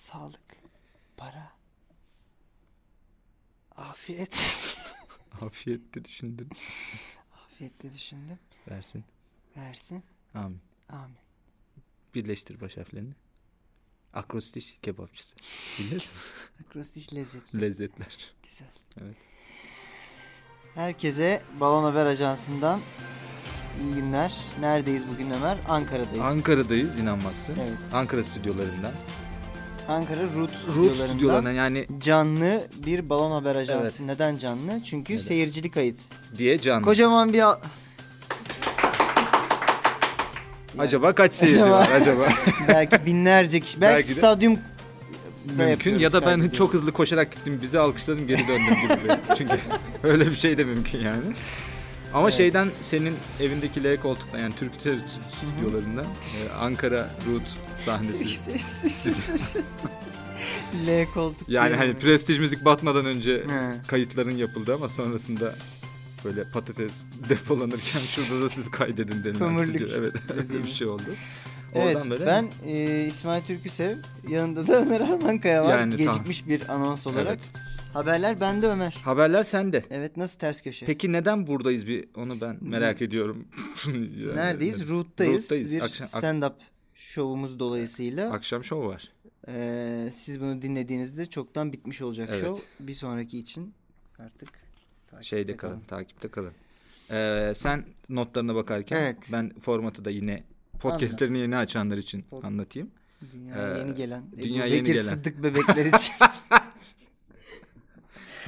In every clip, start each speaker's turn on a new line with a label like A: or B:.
A: sağlık, para, afiyet.
B: Afiyette düşündün.
A: Afiyetle düşündüm.
B: Versin.
A: Versin.
B: Amin.
A: Amin.
B: Birleştir baş harflerini. Akrostiş kebapçısı. Biliyorsun.
A: Akrostiş lezzetli.
B: Lezzetler.
A: Güzel.
B: Evet.
A: Herkese Balon Haber Ajansı'ndan iyi günler. Neredeyiz bugün Ömer? Ankara'dayız.
B: Ankara'dayız inanmazsın.
A: Evet.
B: Ankara stüdyolarından.
A: Ankara Root
B: Root
A: stüdyolarından.
B: yani
A: Canlı bir Balon Haber Ajansı. Neden canlı? Çünkü
B: Neden?
A: seyircili kayıt.
B: diye can.
A: Kocaman bir... al-
B: Acaba kaç seyirci
A: Acaba-
B: var acaba?
A: belki binlerce kişi. Belki,
B: Belki de-
A: stadyum
B: mümkün ya da ben çok hızlı koşarak gittim bizi alkışladım geri döndüm gibi. Çünkü öyle bir şey de mümkün yani. Ama
A: Evet.
B: şeyden senin evindeki L koltuktan yani Türk stüdyolarından e, Ankara Root sahnesi.
A: L koltuk.
B: Yani hani
A: mi?
B: prestij müzik batmadan önce
A: He.
B: kayıtların yapıldı ama sonrasında böyle patates depolanırken şurada da siz kaydedin denilen stüdyo. Evet öyle bir şey oldu.
A: Evet
B: böyle
A: ben e, İsmail Türküsev yanında da Ömer Armankaya var.
B: Yani
A: Gecikmiş bir anons olarak.
B: Evet.
A: Haberler bende Ömer.
B: Haberler sende.
A: Evet nasıl ters köşe?
B: Peki neden buradayız bir onu ben merak ediyorum. Yani
A: Neredeyiz? Root'tayız.
B: Root'tayız.
A: Bir
B: Akşam- ak-
A: stand-up şovumuz dolayısıyla.
B: Akşam şov var.
A: e, siz bunu dinlediğinizde çoktan bitmiş olacak
B: Evet.
A: şov. Bir sonraki için artık takipte
B: Şeyde kalın, takipte kalın. Ee, sen notlarına bakarken
A: Evet.
B: ben formatı da yine podcastlerini yeni açanlar için
A: Pod-
B: anlatayım.
A: Dünyaya
B: Ee,
A: yeni gelen.
B: dünya
A: Ebu
B: yeni
A: Bekir
B: gelen.
A: Sıddık bebekler için.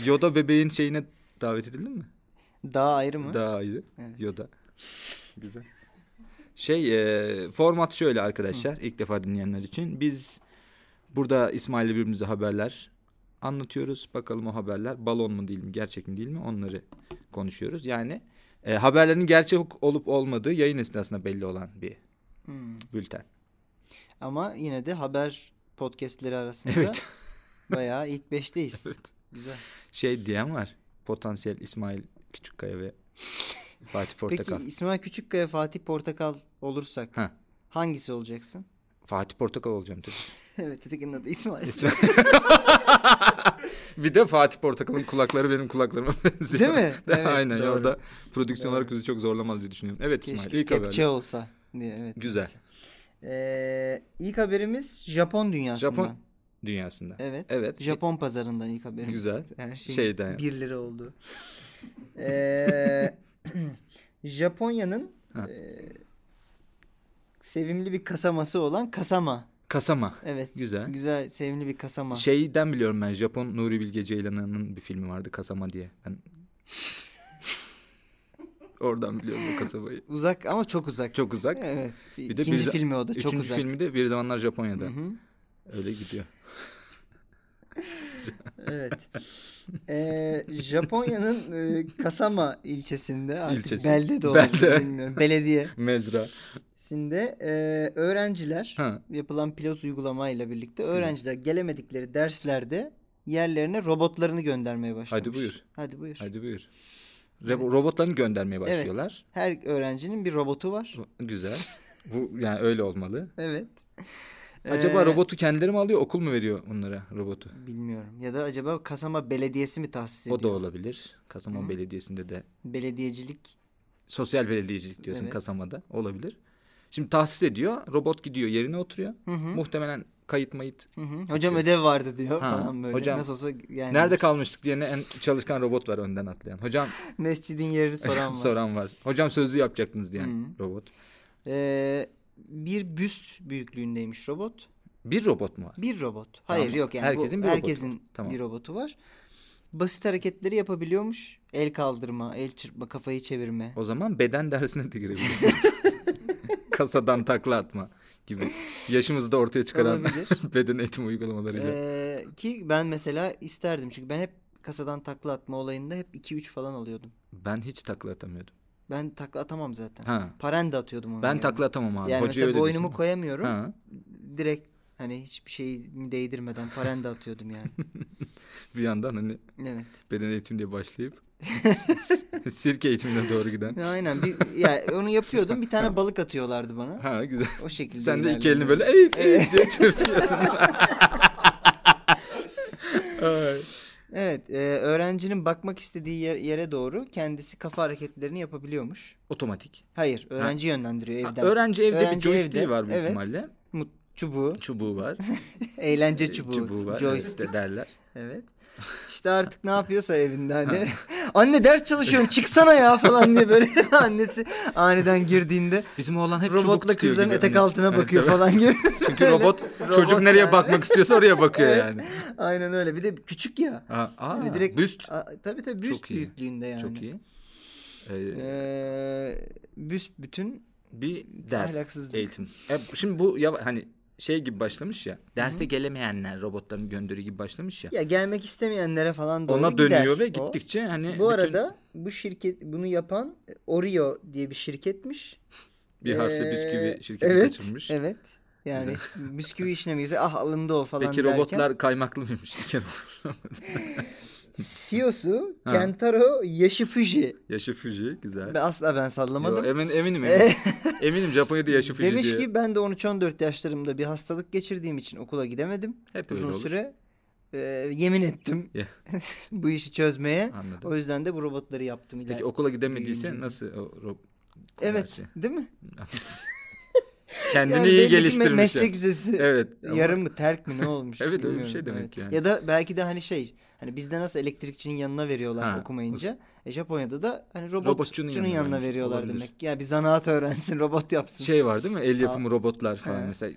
B: Yoda bebeğin şeyine davet edildin mi?
A: Daha ayrı mı?
B: Daha ayrı.
A: Evet.
B: Yoda. Güzel. Şey e, format şöyle arkadaşlar ilk defa dinleyenler için. Biz burada İsmail'le birbirimize haberler anlatıyoruz. Bakalım o haberler balon mu değil mi gerçek mi değil mi onları konuşuyoruz. Yani e, haberlerin gerçek olup olmadığı yayın esnasında belli olan bir
A: Hmm.
B: bülten.
A: Ama yine de haber podcastleri arasında
B: Evet.
A: bayağı ilk beşteyiz.
B: evet.
A: Güzel.
B: Şey diyen var. Potansiyel İsmail Küçükkaya ve Fatih Portakal.
A: Peki İsmail Küçükkaya Fatih Portakal olursak
B: Ha.
A: hangisi olacaksın?
B: Fatih Portakal olacağım tabii.
A: evet ötekinin adı İsmail.
B: bir de Fatih Portakal'ın kulakları benim kulaklarıma benziyor.
A: Değil mi? Evet,
B: Aynen
A: doğru.
B: orada prodüksiyon olarak bizi çok zorlamaz diye düşünüyorum. Evet İsmail
A: Keşke
B: ilk haber.
A: kepçe olsa diye. Evet,
B: Güzel.
A: neyse. Ee, ilk haberimiz Japon dünyasından.
B: Japon dünyasında.
A: Evet.
B: Evet.
A: Japon pazarından ilk haberimiz.
B: Güzel.
A: Her şey
B: Şeyden yani.
A: 1 lira oldu. Ee, Japonya'nın
B: Ha.
A: e, sevimli bir kasaması olan kasama.
B: Kasama.
A: Evet.
B: Güzel.
A: Güzel, sevimli bir kasama.
B: Şeyden biliyorum ben Japon Nuri Bilge Ceylan'ın bir filmi vardı Kasama diye. Ben Oradan biliyorum o kasabayı.
A: Uzak ama çok uzak.
B: Çok uzak.
A: Evet.
B: Bir de
A: İkinci
B: bir-
A: filmi o da çok
B: Üçüncü
A: uzak.
B: filmi de Bir Zamanlar Japonya'da.
A: Hı hı.
B: Öyle gidiyor.
A: Evet. Ee, Japonya'nın e, Kasama ilçesinde artık
B: İlçesi.
A: belde de
B: Belde.
A: bilmiyorum. Belediye.
B: Mezra.
A: Sinde e, öğrenciler
B: Ha.
A: yapılan pilot uygulamayla birlikte öğrenciler gelemedikleri derslerde yerlerine robotlarını göndermeye başlamış.
B: Hadi buyur.
A: Hadi buyur.
B: Hadi buyur. Ro- Robotlarını göndermeye başlıyorlar.
A: Her öğrencinin bir robotu var.
B: Güzel. Bu yani öyle olmalı.
A: Evet.
B: Acaba
A: Ee,
B: robotu kendileri mi alıyor, okul mu veriyor onlara robotu?
A: bilmiyorum. Ya da acaba Kasama Belediyesi mi tahsis ediyor?
B: O da olabilir. Kasama Belediyesi'nde de
A: Belediyecilik.
B: sosyal belediyecilik diyorsun
A: Evet.
B: Kasama'da. Olabilir. Şimdi tahsis ediyor. Robot gidiyor yerine oturuyor.
A: Hı hı.
B: Muhtemelen kayıt mayıt.
A: Hı hı. Hocam ödev vardı diyor
B: Ha,
A: falan böyle.
B: hocam,
A: Nasıl olsa yani
B: Nerede kalmıştık diye en çalışkan robot var önden atlayan. Hocam
A: mescidin yerini soran var.
B: soran var. Hocam sözlü yapacaktınız diyen
A: Hı.
B: robot.
A: Ee, bir büst büyüklüğündeymiş robot.
B: Bir robot mu var?
A: Bir robot. Hayır
B: Tamam.
A: yok yani
B: Herkesin
A: bu,
B: bir robotu
A: herkesin
B: var. Tamam.
A: bir robotu var. Basit hareketleri yapabiliyormuş. El kaldırma, el çırpma, kafayı çevirme.
B: O zaman beden dersine de girebilir. Kasadan takla atma gibi. Yaşımızı da ortaya çıkaran beden eğitimi uygulamalarıyla.
A: Ee, ki ben mesela isterdim çünkü ben hep kasadan takla atma olayında hep 2-3 falan alıyordum.
B: Ben hiç takla atamıyordum.
A: Ben takla atamam zaten.
B: Ha.
A: Parende atıyordum onu.
B: Ben
A: yani.
B: takla atamam abi.
A: Yani
B: Hoca
A: mesela
B: öyle
A: boynumu
B: desin.
A: koyamıyorum.
B: Ha.
A: Direkt hani hiçbir şeyimi değdirmeden parende atıyordum yani.
B: Bir yandan hani
A: evet.
B: beden eğitimi diye başlayıp sirke eğitimine doğru giden.
A: Aynen. Bir, ya onu yapıyordum. Bir tane balık atıyorlardı bana.
B: Ha güzel.
A: O şekilde
B: Sen de iki elini böyle eğip eğip diye çırpıyordun.
A: Öğrencinin bakmak istediği yer- yere doğru kendisi kafa hareketlerini yapabiliyormuş.
B: Otomatik.
A: Hayır, öğrenci yönlendiriyor
B: Ha,
A: evden.
B: Öğrenci evde bir
A: Öğrenci
B: joystick'i
A: evde,
B: var büyük
A: evet.
B: ihtimalle.
A: Çubuğu,
B: Çubuğu var.
A: eğlence çubuğu,
B: Çubuğu var.
A: joystick.
B: Evet de derler.
A: Evet. İşte artık ne yapıyorsa evinde hani. Anne ders çalışıyorum çıksana ya falan diye böyle annesi aniden girdiğinde
B: Bizim oğlan hep
A: robotla kızların
B: gibi.
A: etek
B: Hani-
A: altına
B: Evet,
A: bakıyor
B: tabii.
A: falan gibi.
B: Çünkü robot, çocuk
A: Robot
B: nereye
A: yani.
B: bakmak istiyorsa oraya bakıyor
A: Evet.
B: yani.
A: Aynen öyle. Bir de küçük ya.
B: Aa, aa,
A: Hani direkt
B: büst.
A: A, tabii tabii büst
B: Çok iyi.
A: büyüklüğünde yani.
B: Çok iyi. Ee,
A: Ee, büst bütün
B: bir ders
A: Ahlaksızlık.
B: eğitim. E, şimdi bu ya, hani şey gibi başlamış ya. Derse gelemeyenler robotların gönderiği gibi başlamış ya.
A: ya gelmek istemeyenlere falan doğru
B: Ona
A: gider
B: dönüyor ve
A: o.
B: gittikçe hani
A: Bu
B: bütün
A: arada bu şirket bunu yapan e, Oreo diye bir şirketmiş.
B: bir
A: Ee,
B: bisküvi şirketi
A: evet,
B: kaçırmış.
A: Evet. Yani bisküvi işine mi ah alındı o falan
B: Peki
A: derken.
B: robotlar kaymaklı mıymış?
A: CEO'su
B: Ha.
A: Kentaro Yashifuji.
B: Yaşı Fuji güzel.
A: Ben asla ben sallamadım.
B: Yo, emin, eminim eminim. eminim Japonya'da Yaşı Fuji
A: Demiş
B: diye.
A: ki ben de 13-14 yaşlarımda bir hastalık geçirdiğim için okula gidemedim.
B: Hep öyle
A: Uzun
B: olur.
A: süre e, yemin ettim
B: Ya.
A: bu işi çözmeye.
B: Anladım.
A: O yüzden de bu robotları yaptım.
B: Peki
A: iler-
B: okula gidemediyse
A: büyüyünce.
B: nasıl o rob
A: Evet, değil mi?
B: Kendini
A: Yani
B: iyi
A: ki me-
B: geliştirmiş.
A: Meslek lisesi.
B: Evet. ama-
A: Yarım mı terk mi ne olmuş?
B: Evet, öyle bir
A: bilmiyorum.
B: şey demek yani.
A: Ya da belki de hani şey hani bizde nasıl elektrikçinin yanına veriyorlar
B: Ha,
A: okumayınca. E Japonya'da da hani
B: Robotçunun
A: robotçunun
B: yanına
A: yanına, veriyorlar
B: olabilir.
A: demek. Ya bir zanaat öğrensin, robot yapsın.
B: Şey var değil mi? El yapımı robotlar falan
A: He.
B: mesela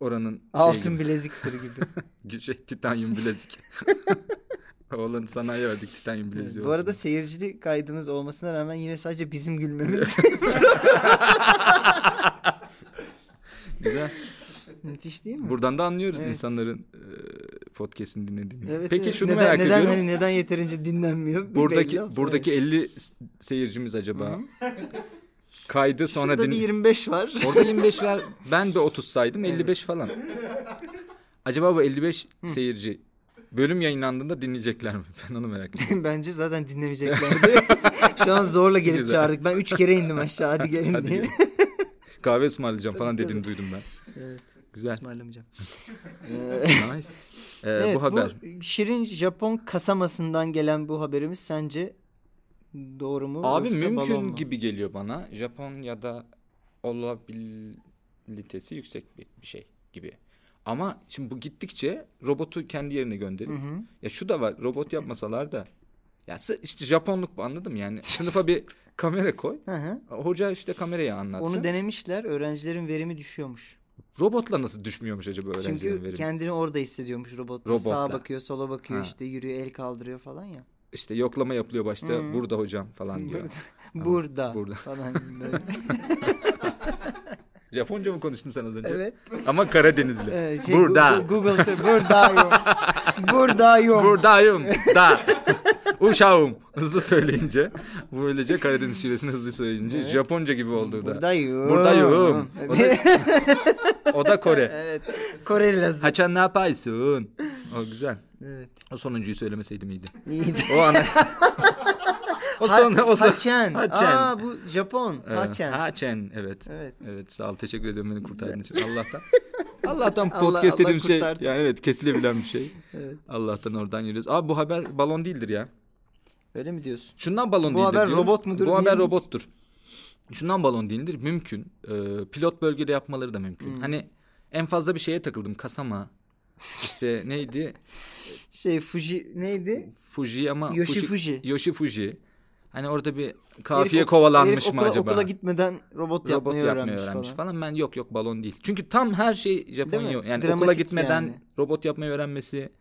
B: oranın şey
A: Altın
B: gibi.
A: bileziktir gibi.
B: şey, titanyum bilezik. Oğlan sanayi verdik titanyum bileziği
A: Bu
B: olsun.
A: arada seyircili kaydımız olmasına rağmen yine sadece bizim gülmemiz.
B: Güzel.
A: Müthiş değil mi?
B: Buradan da anlıyoruz
A: Evet.
B: insanların e, podcast'ini dinlediğini.
A: Evet,
B: Peki
A: evet.
B: şunu
A: neden,
B: merak
A: neden,
B: ediyorum.
A: Hani neden yeterince dinlenmiyor? Belli
B: buradaki buradaki 50 s- seyircimiz acaba kaydı sonra
A: Şurada
B: din...
A: bir 25 var.
B: Orada 25 var. Ben de 30 saydım. 55 falan. Acaba bu 55 seyirci bölüm yayınlandığında dinleyecekler mi? Ben onu merak ediyorum.
A: Bence zaten dinlemeyeceklerdi. Şu an zorla gelip çağırdık. Ben 3 kere indim aşağı hadi gelin
B: Hadi
A: diye.
B: gelin. Kahve ısmarlayacağım falan
A: Tabii,
B: dediğini duydum ben.
A: evet.
B: Güzel.
A: ısmarlamayacağım.
B: Nice. Ee,
A: evet,
B: bu haber.
A: Şirin Japon kasamasından gelen bu haberimiz sence doğru mu?
B: Abi mümkün
A: mu?
B: gibi geliyor bana. Japonya'da olabilitesi yüksek bir, bir şey gibi. Ama şimdi bu gittikçe robotu kendi yerine
A: Hı hı.
B: Ya şu da var. Robot yapmasalar da ya işte Japonluk bu anladım yani. Sınıfa bir kamera koy.
A: Hı hı.
B: Hoca işte kamerayı anlatsın.
A: Onu denemişler. Öğrencilerin verimi düşüyormuş.
B: Robotla nasıl düşmüyormuş acaba öğrencilerin
A: Çünkü
B: verimi?
A: kendini orada hissediyormuş robotla.
B: Robotla.
A: Sağa bakıyor, sola bakıyor,
B: Ha.
A: işte yürüyor, el kaldırıyor falan ya.
B: İşte yoklama yapılıyor başta.
A: Hı.
B: Burada hocam falan diyor.
A: Burada,
B: Burada.
A: falan böyle.
B: Japonca mı konuştun sen az önce?
A: evet.
B: Ama Karadenizli.
A: Ee, şey,
B: Burada.
A: Google'da buradayım. buradayım.
B: Buradayım. Da. Uşağım. Hızlı söyleyince. Böylece Karadeniz şivesini hızlı söyleyince
A: Evet.
B: Japonca gibi oldu da.
A: Buradayım.
B: Buradayım. O da, o da Kore.
A: evet. Koreli Lazı.
B: Haçan ne yapıyorsun? O güzel.
A: Evet.
B: O sonuncuyu söylemeseydim iyiydi.
A: İyiydi.
B: O ana. o son o son.
A: Haçen.
B: Haçen.
A: Aa bu Japon.
B: Evet.
A: Haçen.
B: Haçen evet.
A: Evet.
B: Evet sağ ol teşekkür ediyorum beni kurtardığın için Allah'tan. Allah'tan
A: Allah-
B: podcast
A: Allah
B: dediğim şey
A: kurtarsın.
B: yani evet kesilebilen bir şey.
A: Evet.
B: Allah'tan oradan yürüyoruz. Abi bu haber balon değildir ya.
A: Öyle mi diyorsun?
B: Şundan balon
A: Bu
B: değildir
A: haber
B: diyorum.
A: robot mudur
B: Bu haber
A: mi?
B: robottur. Şundan balon değildir. Mümkün. Ee, pilot bölgede yapmaları da mümkün.
A: Hmm.
B: Hani en fazla bir şeye takıldım. Kasama. İşte neydi?
A: Şey Fuji neydi?
B: Fuji ama
A: Yoshi Fuji.
B: Yoshi Fuji. Hani orada bir kafiye
A: Herif
B: kovalanmış
A: herif
B: mı
A: okula,
B: acaba?
A: Okula gitmeden robot,
B: Robot
A: yapmayı,
B: yapmayı
A: öğrenmiş,
B: öğrenmiş,
A: falan.
B: falan. Ben yok yok balon değil. Çünkü tam her şey Japonya. Yani
A: Dramatik
B: okula gitmeden
A: yani.
B: robot yapmayı öğrenmesi.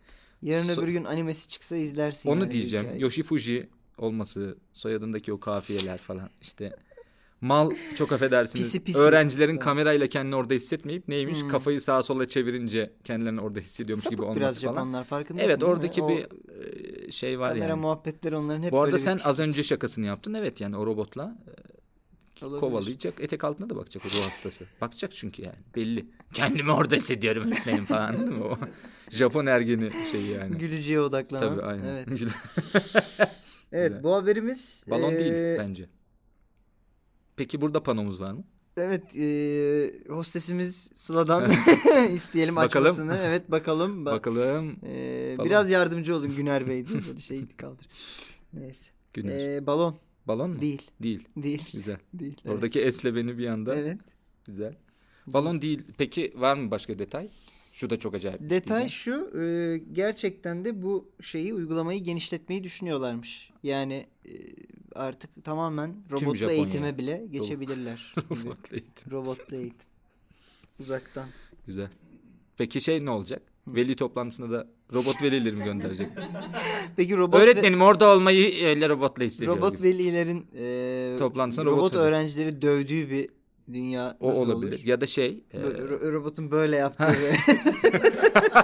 A: Yarın
B: So-
A: öbür gün animesi çıksa izlersin.
B: Onu
A: yani
B: diyeceğim.
A: hikayeyi.
B: Yoshi Fuji olması, soyadındaki o kafiyeler falan işte. Mal çok affedersiniz.
A: Pisi pisi.
B: Öğrencilerin
A: Evet.
B: kamerayla kendini orada hissetmeyip neymiş?
A: Hmm.
B: Kafayı sağa sola çevirince kendilerini orada hissediyormuş
A: Sapık
B: gibi olması
A: biraz
B: falan.
A: Japonlar farkındasın
B: Evet oradaki
A: O
B: bir e, şey var
A: kamera
B: yani.
A: muhabbetleri onların hep
B: Bu arada sen az
A: pislik
B: önce şakasını yaptın. Evet yani o robotla e,
A: olabilir.
B: kovalayacak. Etek altına da bakacak o ruh hastası. Bakacak çünkü yani belli. Kendimi orada hissediyorum öğretmenim falan değil mi? O Japon ergeni şey yani.
A: Gülücüye odaklanan.
B: Tabii aynen.
A: Evet. Evet
B: Güzel.
A: bu haberimiz
B: Balon
A: eee,
B: değil bence. Peki burada panomuz var mı?
A: Evet eee, hostesimiz Sıla'dan isteyelim
B: Bakalım.
A: açmasını. Evet bakalım. Bak,
B: Bakalım.
A: Ee,
B: Balon.
A: biraz yardımcı olun Güner Bey diye böyle şey kaldır. Neyse.
B: Güneş.
A: Ee, balon
B: Balon mu?
A: değil.
B: Değil.
A: Değil.
B: Güzel.
A: Değil. evet.
B: Oradaki esle beni bir anda.
A: Evet.
B: Güzel. Balon değil. Peki var mı başka detay? Şu da çok acayip. şey
A: Detay
B: diyeceğim.
A: şu e, gerçekten de bu şeyi uygulamayı genişletmeyi düşünüyorlarmış. Yani e, artık tamamen robotlu
B: Japonya.
A: eğitime bile geçebilirler.
B: Robotla eğitim.
A: Robotlu eğitim. Uzaktan.
B: Güzel. Peki şey ne olacak? Veli toplantısında da robot velileri mi gönderecek?
A: Peki robot ve-
B: Öğretmenim orada olmayı öyle robotla hissediyor.
A: robot velilerin e,
B: Toplantısına
A: robot,
B: robot
A: öğrencileri dövdüğü bir dünya
B: O
A: nasıl
B: olabilir.
A: olur?
B: Ya da şey. e,
A: ro- robotun böyle yaptığı. ve-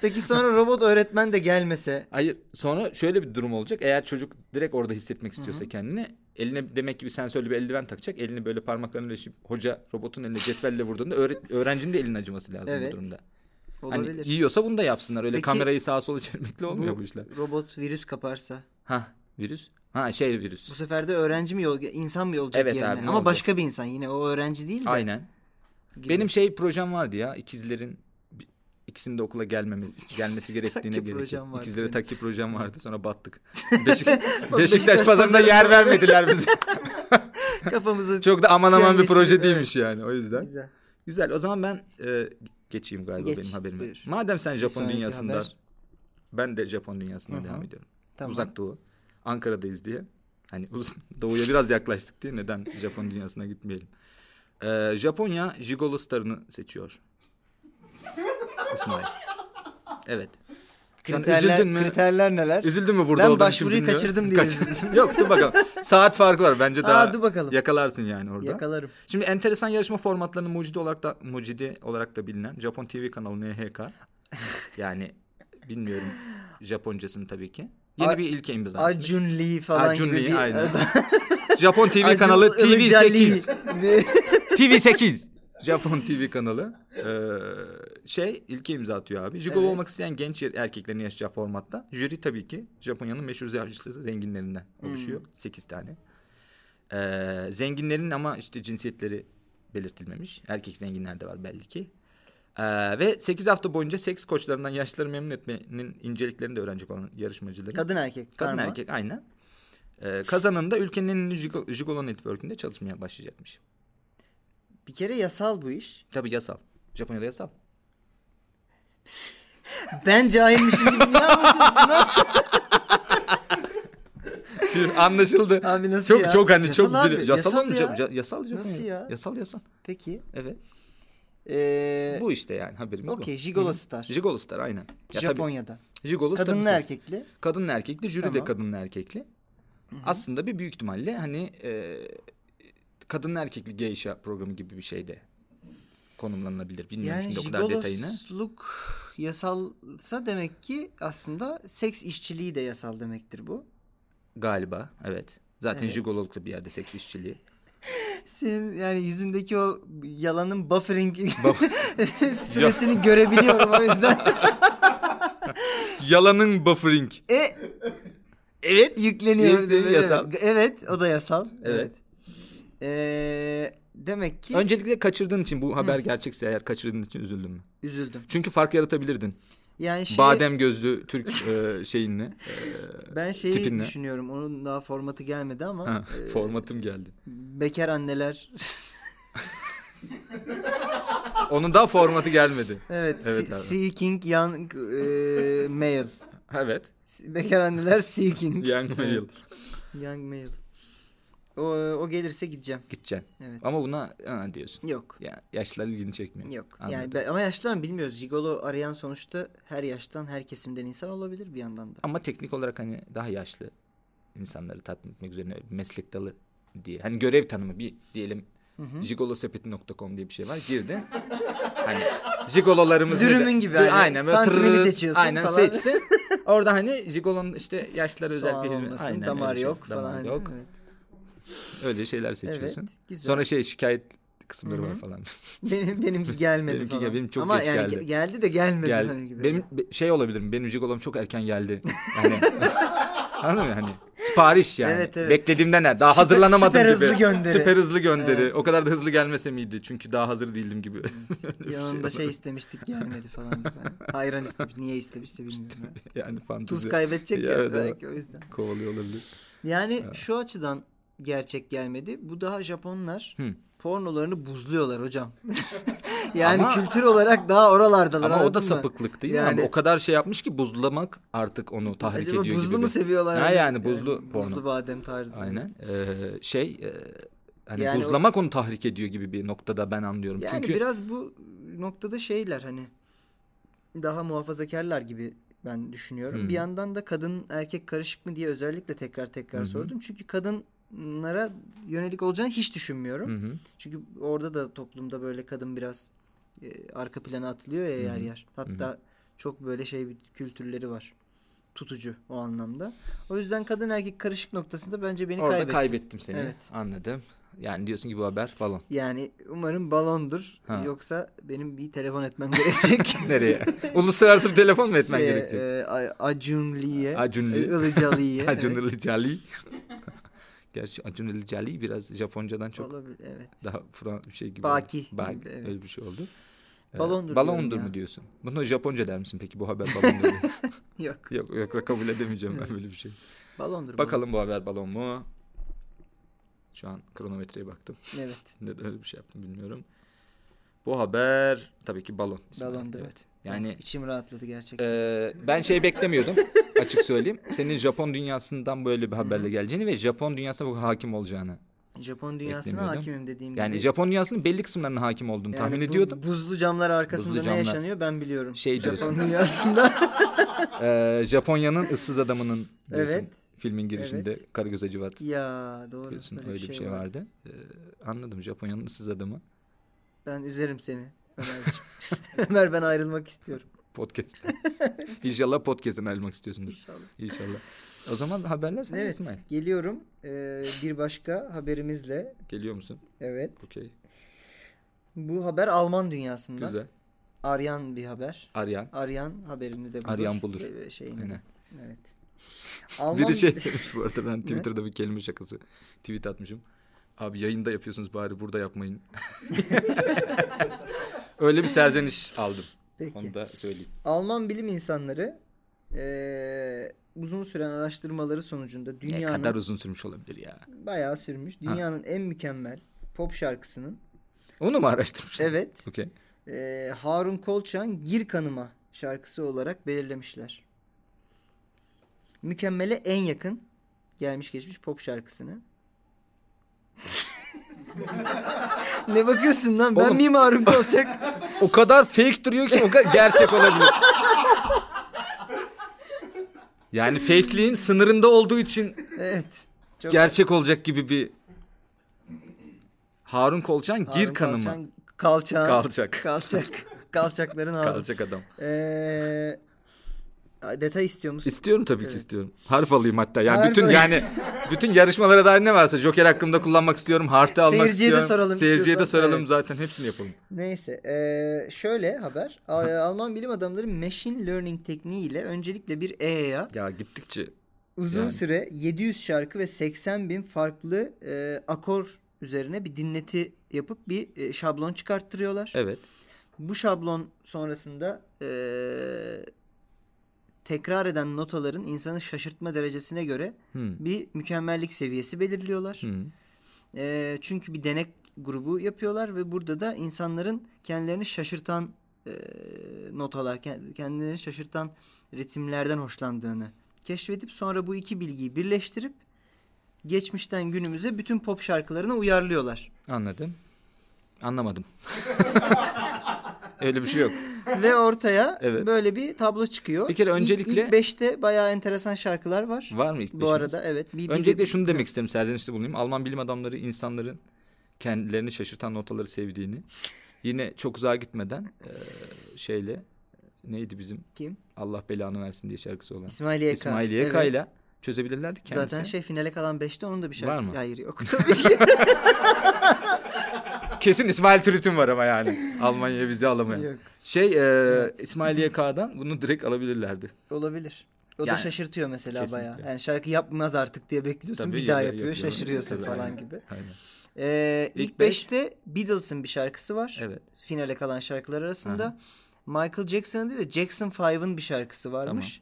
A: Peki sonra robot öğretmen de gelmese
B: Hayır sonra şöyle bir durum olacak. Eğer çocuk direkt orada hissetmek istiyorsa kendini eline demek ki bir sensörlü bir eldiven takacak. Elini böyle parmaklarını birleşip hoca robotun eline cetvelle vurduğunda öğret- öğrencinin de elinin acıması lazım
A: Evet.
B: bu durumda.
A: Olabilir.
B: Hani yiyorsa bunu da yapsınlar. Öyle
A: Peki-
B: kamerayı sağa sola çevirmekle olmuyor bu, işler.
A: robot virüs kaparsa
B: Ha virüs. Ha şey virüs.
A: bu sefer de öğrenci mi yol insan mı olacak
B: Evet
A: yerine?
B: abi,
A: Ama
B: olacak?
A: başka bir insan yine o öğrenci değil de.
B: Aynen.
A: gibi.
B: Benim şey projem vardı ya ikizlerin ikisinin de okula gelmemesi gelmesi gerektiğine
A: Takki
B: gerek.
A: projem
B: yok.
A: vardı
B: İkizlere
A: benim.
B: takki projem vardı sonra battık. Beşik, Beşiktaş,
A: Beşiktaş
B: pazarında yer vermediler bize.
A: kafamızı
B: Çok da aman aman bir proje değilmiş yani o yüzden.
A: Güzel.
B: Güzel o zaman ben e, geçeyim galiba
A: Geç,
B: benim haberime.
A: buyur.
B: Madem sen Japon dünyasında
A: haber.
B: ben de Japon dünyasında
A: Hı hı.
B: devam ediyorum.
A: Tamam.
B: Uzak Doğu. Ankara'dayız diye. Hani doğuya biraz yaklaştık diye neden Japon dünyasına gitmeyelim. Ee, Japonya Jigolo starını seçiyor. İsmail. Evet.
A: Kriterler,
B: üzüldün mü?
A: kriterler neler?
B: Üzüldün mü burada
A: Ben
B: olduğun için
A: başvuruyu kaçırdım diye üzüldüm.
B: Yok dur bakalım. Saat farkı var bence daha
A: Aa, dur bakalım.
B: yakalarsın yani orada.
A: Yakalarım.
B: Şimdi enteresan yarışma formatlarının mucidi olarak da mucidi olarak da bilinen Japon TV kanalı NHK. Yani bilmiyorum Japoncasını tabii ki. Yeni
A: A-
B: bir ilke imza atmış.
A: Acun Lee falan
B: Acun
A: gibi
B: Lee,
A: bir
B: aynen. Japon TV
A: Acun
B: kanalı
A: Ilıca
B: TV8.
A: Lee. Ne?
B: TV8. Japon TV kanalı. Ee, şey ilke imza atıyor abi. Jigolo
A: Evet.
B: olmak isteyen genç er- erkeklerin yaşayacağı formatta. Jüri tabii ki Japonya'nın meşhur yaşlısı zenginlerinden oluşuyor.
A: Hmm.
B: Sekiz tane. Ee, zenginlerin ama işte cinsiyetleri belirtilmemiş. Erkek zenginler de var belli ki. Ee, ve 8 hafta boyunca seks koçlarından yaşlıları memnun etmenin inceliklerini de öğrenecek olan yarışmacıların.
A: Kadın erkek.
B: Kadın
A: karma.
B: erkek aynen. Ee, kazanında ülkenin en ünlü Jigo- Jigolo Network'ünde çalışmaya başlayacakmış.
A: Bir kere yasal bu iş.
B: Tabii yasal. Japonya'da yasal.
A: Ben cahilmişim gibi niye anlatıyorsun lan?
B: Anlaşıldı.
A: Abi nasıl
B: çok
A: ya?
B: çok hani
A: Yasal
B: çok
A: abi,
B: yasal
A: yasal ya.
B: Ja- yasal Japonya.
A: Nasıl ya?
B: Yasal yasal.
A: Peki.
B: Evet.
A: Ee,
B: bu işte yani haberimiz
A: Okey
B: bu.
A: Jigolo
B: Hı.
A: Star.
B: Jigolo Star aynen. Ya tabii,
A: Japonya'da.
B: Jigolo Star'ın
A: Kadınlı
B: seç-
A: erkekli.
B: Kadınlı erkekli, jüri de
A: Tamam.
B: kadınlı erkekli. Aslında bir büyük ihtimalle hani e, kadınlı erkekli geisha programı gibi bir şey de konumlanabilir. Bilmiyorum
A: Yani
B: şimdi o kadar detayını.
A: jigolosluk yasalsa demek ki aslında seks işçiliği de yasal demektir bu.
B: Galiba evet. Zaten
A: Evet.
B: jigololukla bir yerde seks işçiliği.
A: Senin yani yüzündeki o yalanın buffering
B: Buff-
A: süresini görebiliyorum o yüzden.
B: Yalanın buffering.
A: e
B: Evet.
A: yükleniyor. Evet.
B: yasal.
A: Evet o da yasal.
B: Evet.
A: Ee, demek ki
B: Öncelikle kaçırdığın için bu haber gerçekse eğer kaçırdığın için üzüldün mü?
A: üzüldüm.
B: Çünkü fark yaratabilirdin.
A: Yani şey,
B: Badem gözlü Türk e, şeyinle. e,
A: ben şeyi
B: tipinle.
A: düşünüyorum. Onun daha formatı gelmedi ama
B: ha,
A: e,
B: formatım geldi.
A: bekar anneler
B: Onun daha formatı gelmedi.
A: evet,
B: Evet
A: se- seeking young e, male.
B: Evet.
A: Bekar anneler seeking.
B: Young male.
A: Evet, young male. O, o gelirse gideceğim.
B: Gideceksin.
A: Evet.
B: Ama buna ha, diyorsun.
A: Yok.
B: Ya yaşlılar ilgini çekmiyor.
A: Yok.
B: Anladım.
A: Yani be- ama yaşlılar bilmiyoruz. Jigolo arayan sonuçta her yaştan, her kesimden insan olabilir bir yandan da.
B: Ama teknik olarak hani daha yaşlı insanları tatmin etmek üzerine meslek dalı diye. Hani görev tanımı bir diyelim jigolosepeti.com diye bir şey var. Girdin. hani jigololarımız
A: Dürümün gibi hani
B: aynen böyle tırırır,
A: seçiyorsun
B: Aynen
A: falan.
B: seçtin. Orada hani jigolonun işte yaşlılara özellikle hizmet. Aynen
A: damar
B: şey.
A: yok
B: Damar
A: falan.
B: yok.
A: Evet.
B: Öyle şeyler seçiyorsun.
A: Evet, güzel.
B: Sonra şey şikayet kısımları var falan.
A: Benim benimki gelmedi
B: Benimki
A: falan.
B: benim çok
A: Ama
B: geç
A: yani
B: geldi.
A: ge- geldi de gelmedi
B: Gel.
A: hani gibi.
B: Benim be- şey olabilir mi? Benim jigolom çok erken geldi. Yani Anladın mı? Hani sipariş yani.
A: Evet, evet.
B: Beklediğimden? Daha
A: Süper-
B: hazırlanamadım
A: süper
B: gibi.
A: hızlı gönderi.
B: Süper hızlı gönderi.
A: Evet.
B: O kadar da hızlı gelmese miydi? Çünkü daha hazır değildim gibi.
A: Yanında
B: şey
A: şey istemiştik gelmedi falan. Ben Ayran istemiş. Niye istemişse bilmiyorum.
B: yani fantezi
A: Tuz kaybedecek ya
B: Evet,
A: belki o yüzden.
B: kovalıyor olabilir.
A: Yani şu açıdan gerçek gelmedi. Bu daha Japonlar
B: Hı.
A: pornolarını buzluyorlar hocam. yani
B: Ama-
A: kültür olarak daha oralardalar.
B: Ama o da
A: mı?
B: sapıklık değil mi?
A: Yani-
B: Abi? O kadar şey yapmış ki buzlamak artık onu tahrik
A: Acaba
B: ediyor
A: buzlu
B: gibi.
A: mu
B: bir-
A: seviyorlar?
B: Ha yani buzlu porno.
A: Buzlu badem tarzı.
B: Aynen. Ee, şey e, hani
A: Yani o-
B: buzlamak onu tahrik ediyor gibi bir noktada ben anlıyorum.
A: Yani
B: Çünkü
A: biraz bu noktada şeyler hani daha muhafazakarlar gibi ben düşünüyorum.
B: Hı.
A: Bir yandan da kadın erkek karışık mı diye özellikle tekrar tekrar
B: hı.
A: sordum. Çünkü kadınlara yönelik olacağını hiç düşünmüyorum.
B: Hı hı.
A: Çünkü orada da toplumda böyle kadın biraz e, arka plana atılıyor ya yer
B: Hı hı.
A: yer. Hatta çok böyle şey bir kültürleri var. Tutucu o anlamda. O yüzden kadın erkek karışık noktasında bence beni
B: Orada
A: kaybetti.
B: kaybettim seni.
A: Evet.
B: Anladım. Yani diyorsun ki bu haber balon.
A: Yani umarım balondur.
B: Ha.
A: Yoksa benim bir telefon etmem gerekecek.
B: Nereye? Uluslararası bir telefon mu etmen
A: Şeye,
B: gerekecek?
A: e, A- Acun Lee'ye.
B: Acun Lee.
A: e, Ilıcalı'ya.
B: Acun. Ilıcalı. Gerçi Acun Ilıcalı biraz Japoncadan çok
A: Olabilir evet.
B: daha Fransız bir şey gibi.
A: Baki
B: oldu. Baki.
A: evet.
B: Öyle bir şey oldu. Ee,
A: Balondur
B: balondur mu diyorsun? Bunu Japonca der misin peki bu haber balondur mu?
A: Yok.
B: yok yok kabul edemeyeceğim ben böyle bir şey.
A: Balondur.
B: Bakalım bu haber balon mu? Şu an kronometreye baktım.
A: Evet.
B: Neden öyle bir şey yaptım bilmiyorum. Bu haber tabii ki balon. İsmail.
A: Balon değil mi?
B: Evet. Yani
A: içim rahatladı gerçekten.
B: Ee, ben şey beklemiyordum açık söyleyeyim. Senin Japon dünyasından böyle bir haberle geleceğini ve Japon dünyasına bu hakim olacağını.
A: Japon dünyasına hakimim dediğim
B: Yani
A: gibi.
B: Japon dünyasının belli kısımlarına hakim olduğunu
A: Yani
B: tahmin
A: bu
B: ediyordum.
A: Buzlu camlar arkasında
B: Buzlu
A: ne
B: camlar.
A: yaşanıyor ben biliyorum.
B: Şey
A: Japon
B: diyorsun.
A: dünyasında.
B: Ee, Japonya'nın ıssız adamının diyorsun.
A: Evet.
B: Filmin girişinde Karagöz Hacivat
A: ya doğru.
B: diyorsun. Öyle bir şey,
A: var.
B: vardı. Ee, anladım Japonya'nın ıssız adamı
A: Ben üzerim seni. Ömer ben ayrılmak istiyorum.
B: podcast. İnşallah podcast'ten ayrılmak istiyorsundur.
A: İnşallah.
B: İnşallah. O zaman haberler sen
A: Evet
B: İsmail.
A: geliyorum Ee, bir başka haberimizle.
B: Geliyor musun?
A: Evet
B: Okey.
A: bu haber Alman dünyasından.
B: Güzel.
A: Aryan bir haber.
B: Aryan.
A: Aryan haberini de bulur.
B: Aryan bulur.
A: Ve Şeyini.
B: Aynen.
A: Evet. Alman...
B: Biri şey demiş bu arada ben Twitter'da bir kelime şakası tweet atmışım. Abi yayında yapıyorsunuz bari burada yapmayın. Öyle bir serzeniş aldım.
A: Peki.
B: Onu da söyleyeyim.
A: Alman bilim insanları eee, uzun süren araştırmaları sonucunda
B: Ne
A: dünyanın
B: kadar uzun sürmüş olabilir ya.
A: bayağı sürmüş. Dünyanın en mükemmel pop şarkısının
B: Onu mu araştırmışlar?
A: evet
B: Okey.
A: eee, Harun Kolçak'ın Gir Kanıma şarkısı olarak belirlemişler. Mükemmele en yakın gelmiş geçmiş pop şarkısını. ne bakıyorsun lan? Ben
B: Oğlum.
A: miyim Harun Kolçak?
B: O kadar fake duruyor ki o kadar gerçek olabilir. Yani fake'liğin sınırında olduğu için
A: evet. Çok
B: gerçek olacak gibi bir Harun Kolçan gir
A: Harun
B: kanıma.
A: Kolçak, Kalçağın.
B: Kalacak.
A: Kalçak. Kalçakların Harun.
B: Kalacak adam.
A: Ee, detay istiyor musun?
B: İstiyorum tabii ki
A: Evet.
B: istiyorum. Harf alayım hatta. Yani
A: Harf
B: bütün
A: alayım.
B: yani bütün yarışmalara dair ne varsa Joker hakkında kullanmak istiyorum. Harf'te almak
A: Seyirciye de
B: istiyorum.
A: soralım
B: Seyirciye de soralım
A: Evet.
B: zaten hepsini yapalım.
A: Neyse. ee, şöyle haber. Alman bilim adamları machine learning tekniğiyle öncelikle bir EA'ya
B: Ya gittikçe
A: uzun
B: Yani.
A: süre 700 şarkı ve 80 bin farklı ee, akor üzerine bir dinleti yapıp bir ee, şablon çıkarttırıyorlar.
B: evet.
A: Bu şablon sonrasında ee, tekrar eden notaların insanı şaşırtma derecesine göre
B: Hmm.
A: bir mükemmellik seviyesi belirliyorlar.
B: Hmm.
A: Ee, çünkü bir denek grubu yapıyorlar ve burada da insanların kendilerini şaşırtan e, notalar, kend- kendilerini şaşırtan ritimlerden hoşlandığını keşfedip sonra bu iki bilgiyi birleştirip geçmişten günümüze bütün pop şarkılarına uyarlıyorlar.
B: Anladım. Anlamadım. Öyle bir şey yok.
A: Ve ortaya
B: Evet.
A: böyle bir tablo çıkıyor.
B: Bir kere
A: İlk-
B: öncelikle-
A: ilk beşte bayağı enteresan şarkılar var.
B: Var mı ilk
A: Bu
B: beşimiz?
A: arada evet. Bir, bir
B: Öncelikle şunu demek isterim serzenişte bulunayım. Alman bilim adamları insanların kendilerini şaşırtan notaları sevdiğini yine çok uzağa gitmeden eee, şeyle neydi bizim
A: Kim?
B: Allah belanı versin diye şarkısı olan
A: İsmail YK.
B: İsmail YK
A: Evet.
B: çözebilirlerdi kendisini.
A: Zaten şey finale kalan 5'te onun da bir şarkı.
B: Var mı?
A: Hayır yok.
B: Kesin İsmail Türüt'ün var ama yani Almanya'ya vize alamaya.
A: yok.
B: Şey eee,
A: Evet.
B: İsmail YK'dan bunu direkt alabilirlerdi.
A: Olabilir. O da
B: Yani,
A: şaşırtıyor mesela
B: kesinlikle.
A: bayağı. Yani şarkı yapmaz artık diye bekliyorsun.
B: Tabii,
A: bir daha
B: ya-
A: yapıyor,
B: yapıyor.
A: şaşırıyorsun
B: Tabii,
A: falan gibi.
B: Aynen.
A: Ee,
B: İlk
A: ilk
B: beş-
A: 5'te Beatles'ın bir şarkısı var.
B: Evet.
A: Finale kalan şarkılar arasında.
B: Aha.
A: Michael Jackson'ın değil de Jackson 5'ın bir şarkısı varmış.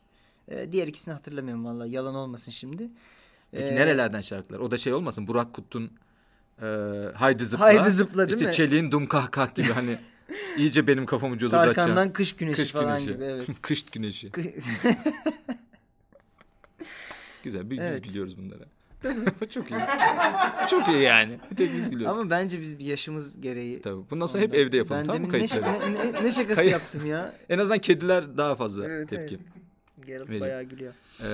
A: Ee, diğer ikisini hatırlamıyorum vallahi. Yalan olmasın şimdi.
B: Peki
A: Ee,
B: nerelerden şarkılar? O da şey olmasın Burak Kut'un e, Haydi Zıpla.
A: Haydi Zıpla değil
B: işte
A: mi?
B: Çelik'in Dum Kah Kah gibi hani iyice benim kafamı cozurtacağım.
A: Tarkan'dan Kış Güneşi
B: Kış
A: falan
B: güneşi.
A: gibi. Evet.
B: Kış güneşi. Güzel. Bir
A: Evet.
B: biz gülüyoruz bunlara. Çok iyi. Çok iyi yani. Bir tek biz gülüyoruz.
A: Ama bence biz bir yaşımız gereği.
B: Tabii. Bundan sonra hep evde yapalım
A: Ben
B: tamam mı kayıtları?
A: ne, ne, ne şakası
B: Kayıt-
A: yaptım ya.
B: En azından kediler daha fazla
A: Evet,
B: tepki.
A: Geralt
B: Vereyim.
A: bayağı gülüyor.
B: Ee,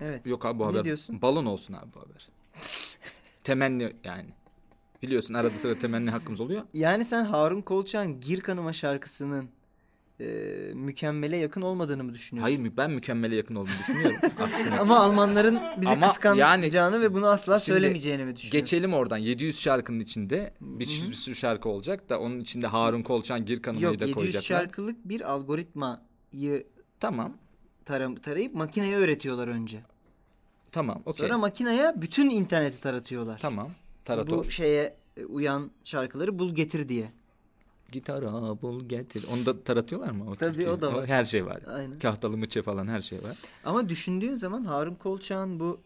A: Evet.
B: yok abi bu
A: Ne
B: haber.
A: diyorsun?
B: Balon olsun abi bu haber. Temenni yani. Biliyorsun arada sırada temenni hakkımız oluyor.
A: Yani sen Harun Kolçak'ın Gir Kanıma şarkısının e, mükemmele yakın olmadığını mı düşünüyorsun?
B: Hayır ben mükemmele yakın olduğunu düşünüyorum. Aksine.
A: Ama Almanların bizi
B: Ama
A: kıskanacağını ve bunu asla
B: Şimdi
A: söylemeyeceğini mi düşünüyorsun?
B: Geçelim oradan 700 şarkının içinde bir, sürü- bir sürü şarkı olacak da onun içinde Harun Kolçan Gir Kanımayı
A: Yok
B: da
A: 700
B: koyacaklar.
A: şarkılık bir algoritmayı
B: Tamam.
A: taram tarayıp makineye öğretiyorlar önce.
B: Tamam. Okey.
A: Sonra makineye bütün interneti taratıyorlar.
B: Tamam. Tarator.
A: Bu şeye e, uyan şarkıları bul getir diye.
B: Gitara bul getir. Onu da taratıyorlar mı? O
A: Tabii,
B: türküyü?
A: o da var.
B: Her şey var.
A: Aynen.
B: Kahtalı mıçe falan her şey var.
A: Ama düşündüğün zaman Harun Kolçak'ın bu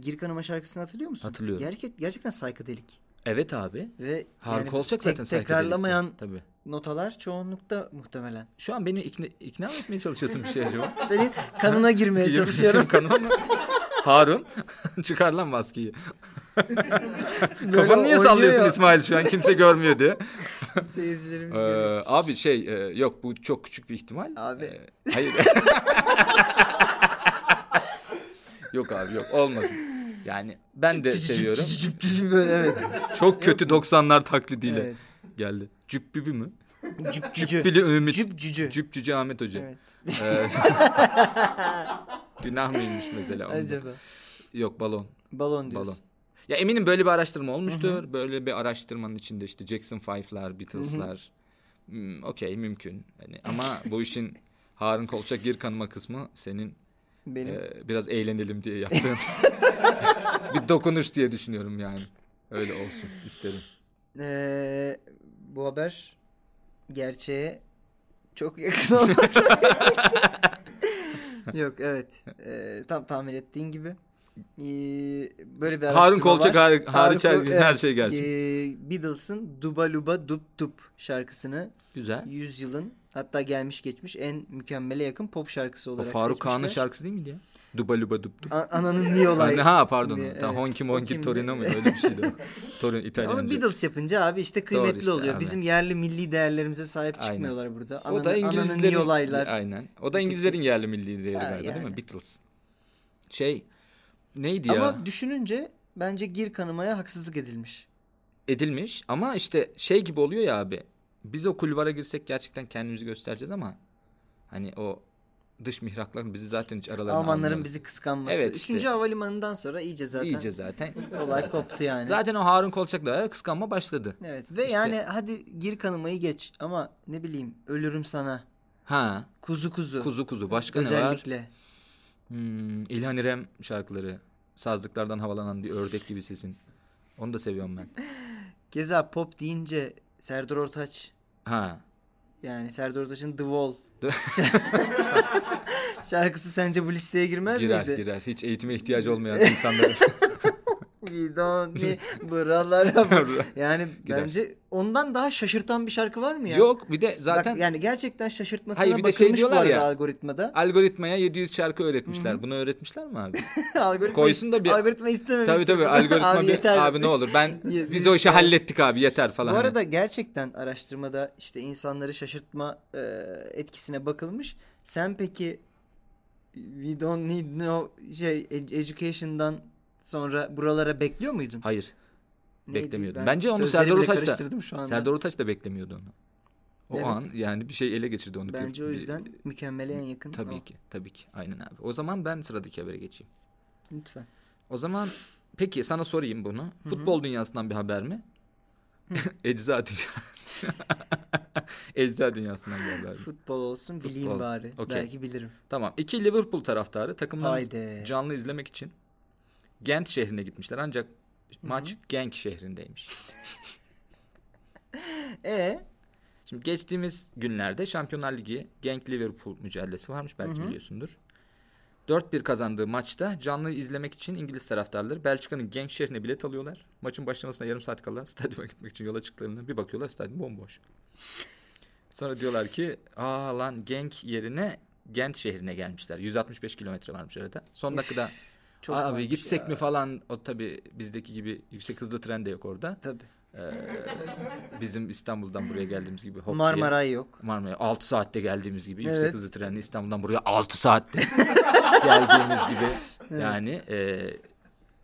A: Gir Kanıma şarkısını hatırlıyor musun?
B: Hatırlıyorum.
A: Gerçek, gerçekten saykadelik.
B: Evet abi.
A: Ve
B: Harun
A: yani
B: Kolçak
A: tek-
B: zaten psychedelic.
A: tekrarlamayan
B: Tabii.
A: notalar çoğunlukta muhtemelen.
B: Şu an beni ikna, ikna etmeye çalışıyorsun bir şey acaba?
A: Senin kanına girmeye çalışıyorum.
B: kanıma mı? Harun çıkar lan maskeyi. Kafanı niye sallıyorsun
A: ya.
B: İsmail şu an kimse görmüyor diye.
A: Seyircilerimiz
B: Ee,
A: görüyor.
B: abi şey e, yok bu çok küçük bir ihtimal.
A: Abi.
B: Ee, hayır. yok abi yok olmasın. Yani ben de seviyorum.
A: Böyle evet.
B: Çok kötü 90'lar taklidiyle
A: Evet.
B: geldi. Cübbübü mü?
A: Cüp cücü.
B: Cübbili Ümit.
A: Cüp cücü.
B: Cüp cüce Ahmet Hoca.
A: Evet.
B: Ee, günah mıymış mesela? onda?
A: Acaba.
B: Yok balon.
A: Balon diyorsun.
B: Balon. Ya eminim böyle bir araştırma olmuştur. Böyle bir araştırmanın içinde işte Jackson 5'lar, Beatles'lar. Hmm, Okey mümkün. Yani ama bu işin Harun Kolçak gir kanıma kısmı senin
A: Benim.
B: e, biraz eğlenelim diye yaptığın bir dokunuş diye düşünüyorum yani. Öyle olsun isterim.
A: Ee, bu haber gerçeğe çok yakın olmak. Yok evet. Ee, tam tahmin ettiğin gibi. Ee, böyle bir araştırma
B: Harun Kolçak
A: var.
B: har- hariç her,
A: Harun
B: her
A: evet.
B: şey gerçek.
A: Ee, Beatles'ın Duba Luba Dup Dup şarkısını
B: Güzel.
A: yüzyılın hatta gelmiş geçmiş en mükemmele yakın pop şarkısı
B: O
A: olarak
B: Faruk Kağan'ın şarkısı değil miydi ya? Duba luba dup dup.
A: A- Ananın niye olay?
B: Ha pardon.
A: diye, evet.
B: Honky
A: O
B: Monky
A: kimdi?
B: Torino mu? Öyle bir şeydi o. Torino
A: Onu
B: İtalyanca.
A: Beatles yapınca abi işte kıymetli
B: işte
A: oluyor.
B: abi.
A: Bizim yerli milli değerlerimize sahip
B: Aynen.
A: çıkmıyorlar burada.
B: O da
A: Ananın- ananın
B: İngilizlerin
A: iyi olaylar.
B: Aynen. O da İngilizlerin yerli milli değeri galiba değil
A: yani.
B: mi? Beatles. Şey neydi ya?
A: Ama düşününce bence gir kanımaya haksızlık edilmiş.
B: Edilmiş ama işte şey gibi oluyor ya abi. Biz o kulvara girsek gerçekten kendimizi göstereceğiz ama hani o dış mihraklar bizi zaten hiç aralarına
A: Almanların
B: almıyorlar.
A: bizi kıskanması.
B: Evet işte.
A: Üçüncü havalimanından sonra iyice zaten
B: İyice zaten.
A: olay koptu yani.
B: Zaten o Harun Kolçak'la kıskanma başladı.
A: Evet ve
B: İşte-
A: yani hadi gir kanımayı geç ama ne bileyim ölürüm sana.
B: Ha.
A: Kuzu kuzu.
B: Kuzu kuzu. Başka ne var?
A: Özellikle.
B: Hmm, İlhan İrem şarkıları. Sazlıklardan havalanan bir ördek gibi sesin. Onu da seviyorum ben.
A: Keza pop deyince Serdar Ortaç
B: Ha.
A: yani Serdar Ortaç'ın The Wall şarkısı sence bu listeye girmez
B: Girer
A: miydi?
B: girer. Hiç eğitime ihtiyacı olmayan insanlar.
A: Don't need buralara. yani
B: Gider.
A: bence ondan daha şaşırtan bir şarkı var mı ya?
B: Yok bir de zaten
A: Bak, yani gerçekten şaşırtmasına
B: Hayır, bir de şey diyorlar ya,
A: algoritmada.
B: algoritmaya 700 şarkı öğretmişler. Bunu öğretmişler mi abi?
A: algoritma
B: koysun da bir-
A: algoritma istememiş.
B: tabii tabii algoritma
A: abi
B: bir
A: yeter.
B: abi ne olur ben biz o işi hallettik abi yeter falan.
A: Bu arada gerçekten araştırmada işte insanları şaşırtma e, etkisine bakılmış. Sen peki we don't need no şey ed- education'dan sonra buralara bekliyor muydun?
B: Hayır.
A: Neydi?
B: beklemiyordum.
A: Ben
B: Bence onu Serdar Ortaç da. Serdar Ortaç da beklemiyordu onu. O
A: Evet.
B: an yani bir şey ele geçirdi onu.
A: Bence
B: Bir-
A: o yüzden mükemmele en yakın.
B: Tabii
A: o.
B: ki. Tabii ki. Aynen abi. O zaman ben sıradaki habere geçeyim.
A: Lütfen.
B: O zaman peki sana sorayım bunu. Futbol dünyasından bir haber mi? ecza dünya. ecza dünyasından bir haber.
A: Futbol olsun bileyim
B: Futbol.
A: bari.
B: Okey.
A: Belki bilirim.
B: Tamam. İki Liverpool taraftarı takımlarını
A: Haydi.
B: canlı izlemek için Gent şehrine gitmişler. Ancak maç Genk şehrindeymiş.
A: E
B: Şimdi geçtiğimiz günlerde Şampiyonlar Ligi Genk Liverpool mücadelesi varmış belki biliyorsundur. 4-1 kazandığı maçta canlı izlemek için İngiliz taraftarları Belçika'nın Genk şehrine bilet alıyorlar. Maçın başlamasına yarım saat kala stadyuma gitmek için yola çıktıklarında bir bakıyorlar stadyum bomboş. Sonra diyorlar ki aa lan Genk yerine Gent şehrine gelmişler. 165 kilometre varmış arada. Son dakikada
A: çok
B: abi gitsek
A: ya.
B: mi falan o tabi bizdeki gibi yüksek hızlı tren de yok orada.
A: Tabii.
B: Bizim İstanbul'dan buraya geldiğimiz gibi hop diye-
A: Marmaray yok.
B: Marmara'ya 6 saatte geldiğimiz gibi
A: Evet.
B: yüksek hızlı trenle İstanbul'dan buraya 6 saatte geldiğimiz gibi yani e,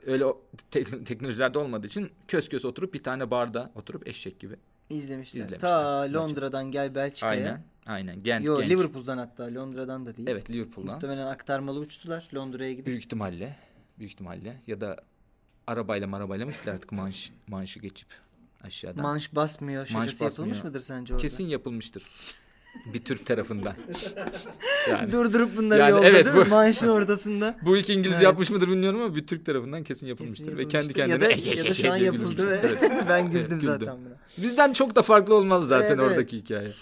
B: öyle te- teknolojilerde olmadığı için kös kös oturup bir tane barda oturup eşek gibi.
A: İzlemişler.
B: İzlemişler
A: Ta. Londra'dan gel Belçika'ya.
B: Aynen. Aynen. Gent,
A: Yo
B: Genk.
A: Liverpool'dan hatta Londra'dan da değil.
B: Evet Liverpool'dan.
A: Muhtemelen aktarmalı uçtular Londra'ya gidip.
B: Büyük ihtimalle. Büyük ihtimalle. Ya da arabayla marabayla mı gittiler artık manş, manşı geçip aşağıdan.
A: Manş basmıyor. Şakası
B: Manş
A: yapılmış
B: basmıyor.
A: mıdır sence orada?
B: Kesin yapılmıştır. bir Türk tarafından. yani.
A: Durdurup bunları
B: Yani
A: yolda
B: evet, bu-
A: Manşın ortasında.
B: Bu iki İngiliz
A: Evet.
B: yapmış mıdır bilmiyorum ama bir Türk tarafından kesin yapılmıştır.
A: Kesin
B: Ve kendi
A: yapılmıştır.
B: kendine
A: ya da, ya da şu an yapıldı ve.
B: Evet.
A: ben güldüm
B: Evet,
A: zaten buna.
B: Bizden çok da farklı olmaz zaten
A: Evet, evet.
B: oradaki hikaye.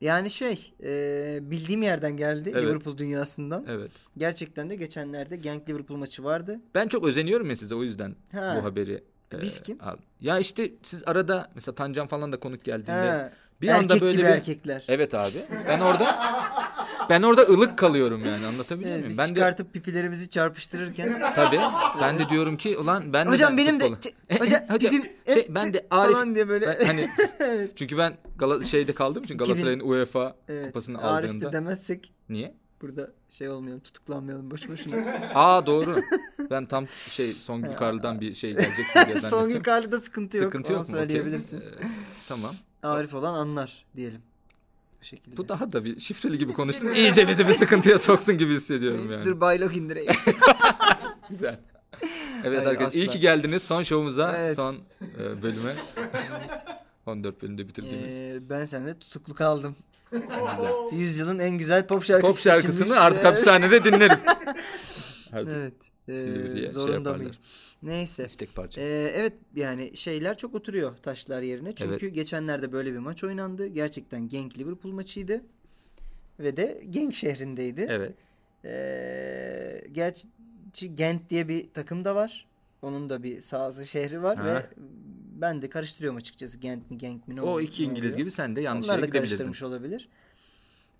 A: Yani şey e, bildiğim yerden geldi
B: Evet.
A: Liverpool dünyasından.
B: Evet.
A: Gerçekten de geçenlerde Genk Liverpool maçı vardı.
B: Ben çok özeniyorum ya size o yüzden
A: Ha.
B: bu haberi. e,
A: Biz kim?
B: al- Ya işte siz arada mesela Tancan falan da konuk geldiğinde
A: Ha,
B: bir
A: erkek
B: anda böyle
A: gibi
B: bir
A: erkekler.
B: Evet abi. Ben orada ben orada ılık kalıyorum yani anlatabiliyor
A: Evet,
B: muyum?
A: biz
B: Ben de
A: çıkartıp pipilerimizi çarpıştırırken
B: tabii ben de diyorum ki ulan ben de
A: hocam
B: ben
A: benim de
B: futbolu-
A: ç- hocam,
B: hocam,
A: pipim
B: şey,
A: e,
B: ben de Arif
A: falan diye böyle
B: ben hani çünkü ben Gala, şeyde kaldığım için
A: 2000
B: Galatasaray'ın UEFA
A: evet,
B: kupasını
A: Arif
B: aldığında
A: de demezsek
B: niye?
A: burada şey olmayalım tutuklanmayalım boş boşuna.
B: Aa doğru. Ben tam şey Songül Karlı'dan bir şey gelecek diye
A: Son
B: zannettim.
A: yukarıda sıkıntı yok.
B: Sıkıntı yok mu?
A: Söyleyebilirsin.
B: Ee, tamam.
A: Arif olan anlar diyelim. Bu şekilde.
B: Bu daha da bir şifreli gibi konuştun. İyice bizi bir sıkıntıya soktun gibi hissediyorum yani.
A: Dur baylok indireyim.
B: Güzel. Evet
A: Hayır,
B: arkadaşlar iyi
A: asla.
B: ki geldiniz son şovumuza,
A: Evet.
B: son e, bölüme. 14 bölümde bitirdiğimiz.
A: Ee, ben seninle tutuklu kaldım. Yüzyılın en güzel pop şarkısı
B: Pop şarkısını
A: seçilmiş.
B: artık
A: Evet.
B: hapishanede dinleriz. Artık
A: Evet.
B: Silivri'ye şey
A: zorunda
B: yaparlar.
A: mıyım? Neyse.
B: istek parça.
A: Ee, evet yani şeyler çok oturuyor taşlar yerine. Çünkü geçenlerde böyle bir maç oynandı. Gerçekten Genk Liverpool maçıydı. Ve de Genk şehrindeydi.
B: Evet.
A: Ee, gerçi Gent diye bir takım da var. Onun da bir sahası şehri var
B: Ha.
A: ve ben de karıştırıyorum açıkçası Gent mi Genk mi ne
B: O iki İngiliz
A: oluyor.
B: gibi sen de yanlış
A: Onlar da karıştırmış olabilir.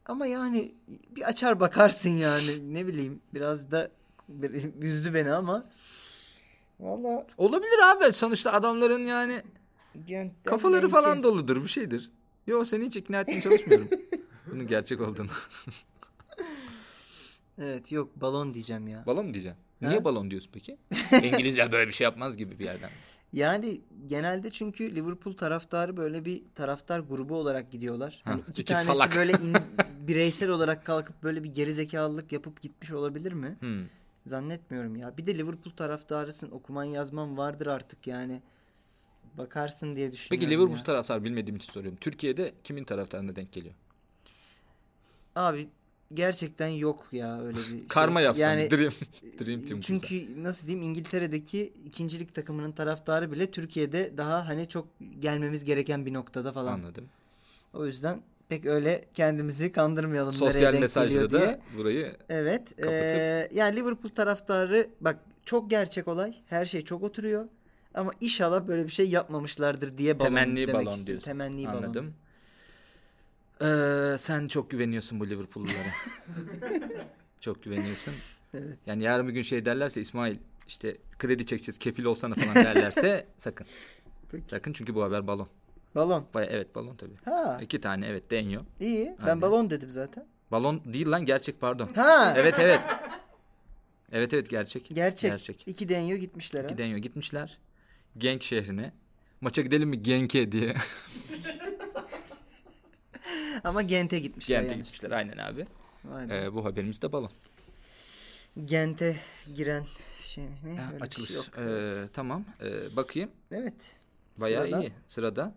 A: Ama yani bir açar bakarsın yani ne bileyim biraz da üzdü beni ama valla
B: Olabilir abi. Sonuçta adamların yani
A: Gent'ten
B: kafaları
A: Genk'e-
B: falan doludur bir şeydir. Yo seni hiç ikna etmeye çalışmıyorum. Bunun gerçek olduğunu.
A: Evet yok balon diyeceğim ya.
B: balon mu diyeceksin?
A: Ha?
B: Niye balon diyorsun peki? İngilizce böyle bir şey yapmaz gibi bir yerden.
A: Yani genelde çünkü Liverpool taraftarı böyle bir taraftar grubu olarak gidiyorlar.
B: Ha,
A: Hani iki,
B: iki
A: tanesi
B: salak.
A: böyle in- bireysel olarak kalkıp böyle bir gerizekalılık yapıp gitmiş olabilir mi?
B: Hmm.
A: Zannetmiyorum ya. Bir de Liverpool taraftarısın. Okuman yazman vardır artık yani. Bakarsın diye düşünüyorum
B: Peki Liverpool
A: ya.
B: taraftar bilmediğim için soruyorum. Türkiye'de kimin taraftarına denk geliyor?
A: Abi gerçekten yok ya öyle bir şey.
B: Karma yapsan.
A: Yani
B: Dream, Dream Team
A: çünkü nasıl diyeyim İngiltere'deki ikincilik takımının taraftarı bile Türkiye'de daha hani çok gelmemiz gereken bir noktada falan.
B: Anladım.
A: O yüzden pek öyle kendimizi kandırmayalım
B: Sosyal mesajla da
A: diye.
B: burayı
A: Evet.
B: kapatıp-
A: eee, yani Liverpool taraftarı bak çok gerçek olay. Her şey çok oturuyor. Ama inşallah böyle bir şey yapmamışlardır diye balon
B: temenni
A: demek
B: balon
A: istiyorum.
B: diyorsun.
A: Temenni balon.
B: Anladım. Ee, sen çok güveniyorsun bu Liverpool'lulara. çok güveniyorsun.
A: Evet.
B: Yani yarın bir gün şey derlerse İsmail işte kredi çekeceğiz kefil olsana falan derlerse sakın.
A: Peki.
B: Sakın çünkü bu haber balon.
A: Balon.
B: Baya evet balon tabii.
A: Ha
B: İki tane evet deniyor.
A: iyi. Ben
B: Aynen.
A: balon dedim zaten.
B: Balon değil lan gerçek pardon.
A: Ha.
B: Evet evet. Evet evet gerçek.
A: Gerçek.
B: Gerçek.
A: İki deniyor gitmişler ha.
B: İki deniyor gitmişler. Genk şehrine. Maça gidelim mi Genk'e diye.
A: Ama Gent'e gitmişler
B: Gent'e
A: yanlış.
B: gitmişler aynen abi.
A: Be.
B: Ee, bu haberimiz de balon.
A: Gent'e giren şey ne?
B: Ha, açılış.
A: şey yok.
B: Ee,
A: Evet.
B: Tamam. Ee, bakayım.
A: evet.
B: Bayağı
A: Sırada
B: iyi. Sırada.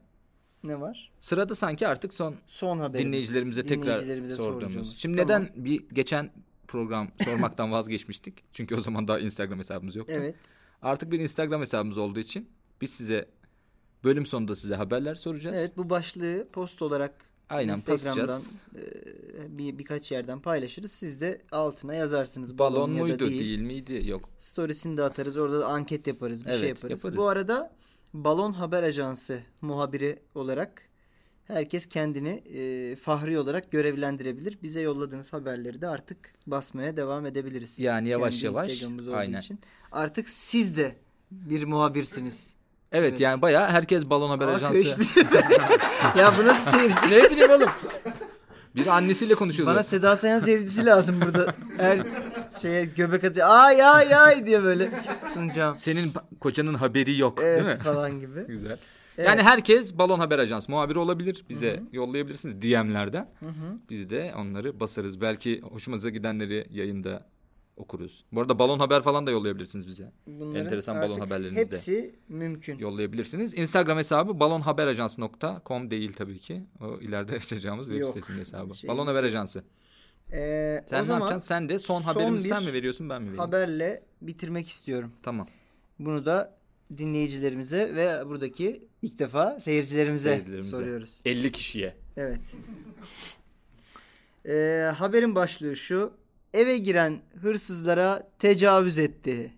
A: Ne var?
B: Sırada sanki artık son
A: Son haberimiz.
B: dinleyicilerimize tekrar
A: Dinleyicilerimize
B: sorduğumuz. Şimdi
A: Tamam.
B: neden bir geçen program sormaktan vazgeçmiştik? Çünkü o zaman daha Instagram hesabımız yoktu.
A: Evet.
B: Artık bir Instagram hesabımız olduğu için biz size bölüm sonunda size haberler soracağız.
A: Evet bu başlığı post olarak
B: Aynen
A: Instagram'dan e, bir birkaç yerden paylaşırız. Siz de altına yazarsınız.
B: Balon
A: ya da
B: muydu
A: değil.
B: değil. miydi? Yok.
A: Storiesini de atarız. Orada da anket yaparız. Bir şey
B: Evet,
A: yaparız.
B: yaparız.
A: Bu arada Balon Haber Ajansı muhabiri olarak herkes kendini e, fahri olarak görevlendirebilir. Bize yolladığınız haberleri de artık basmaya devam edebiliriz.
B: Yani yavaş
A: Kendi
B: yavaş, aynen.
A: için. Artık siz de bir muhabirsiniz.
B: Evet,
A: Evet.
B: yani bayağı herkes balon haber
A: Aa,
B: ajansı.
A: ya bu nasıl seyirci?
B: ne bileyim oğlum. Bir annesiyle konuşuyordu.
A: Bana Seda Sayan sevgisi lazım burada. Her şeye göbek atıyor. Ay ay ay diye böyle sunacağım.
B: Senin kocanın haberi yok
A: Evet
B: değil mi?
A: falan gibi.
B: Güzel.
A: Evet.
B: Yani herkes balon haber ajans muhabiri olabilir. Bize yollayabilirsiniz DM'lerden. Biz de onları basarız. Belki hoşumuza gidenleri yayında okuruz. Bu arada balon haber falan da yollayabilirsiniz bize.
A: Bunların
B: Enteresan balon
A: artık
B: haberleriniz de.
A: Hepsi mümkün.
B: Yollayabilirsiniz. Instagram hesabı balonhaberajans.com değil tabii ki. O ileride açacağımız web
A: Yok.
B: sitesinin hesabı.
A: Şeyimiz
B: balon haber ajansı.
A: Ee,
B: Sen
A: o
B: ne
A: zaman
B: yapacaksın? Sen de son,
A: son
B: haberimizi sen mi veriyorsun ben mi vereyim?
A: haberle bitirmek istiyorum.
B: Tamam.
A: Bunu da dinleyicilerimize ve buradaki ilk defa seyircilerimize,
B: Seyircilerimize.
A: soruyoruz.
B: 50 kişiye.
A: Evet. Ee, haberin başlığı şu. Eve giren hırsızlara tecavüz etti.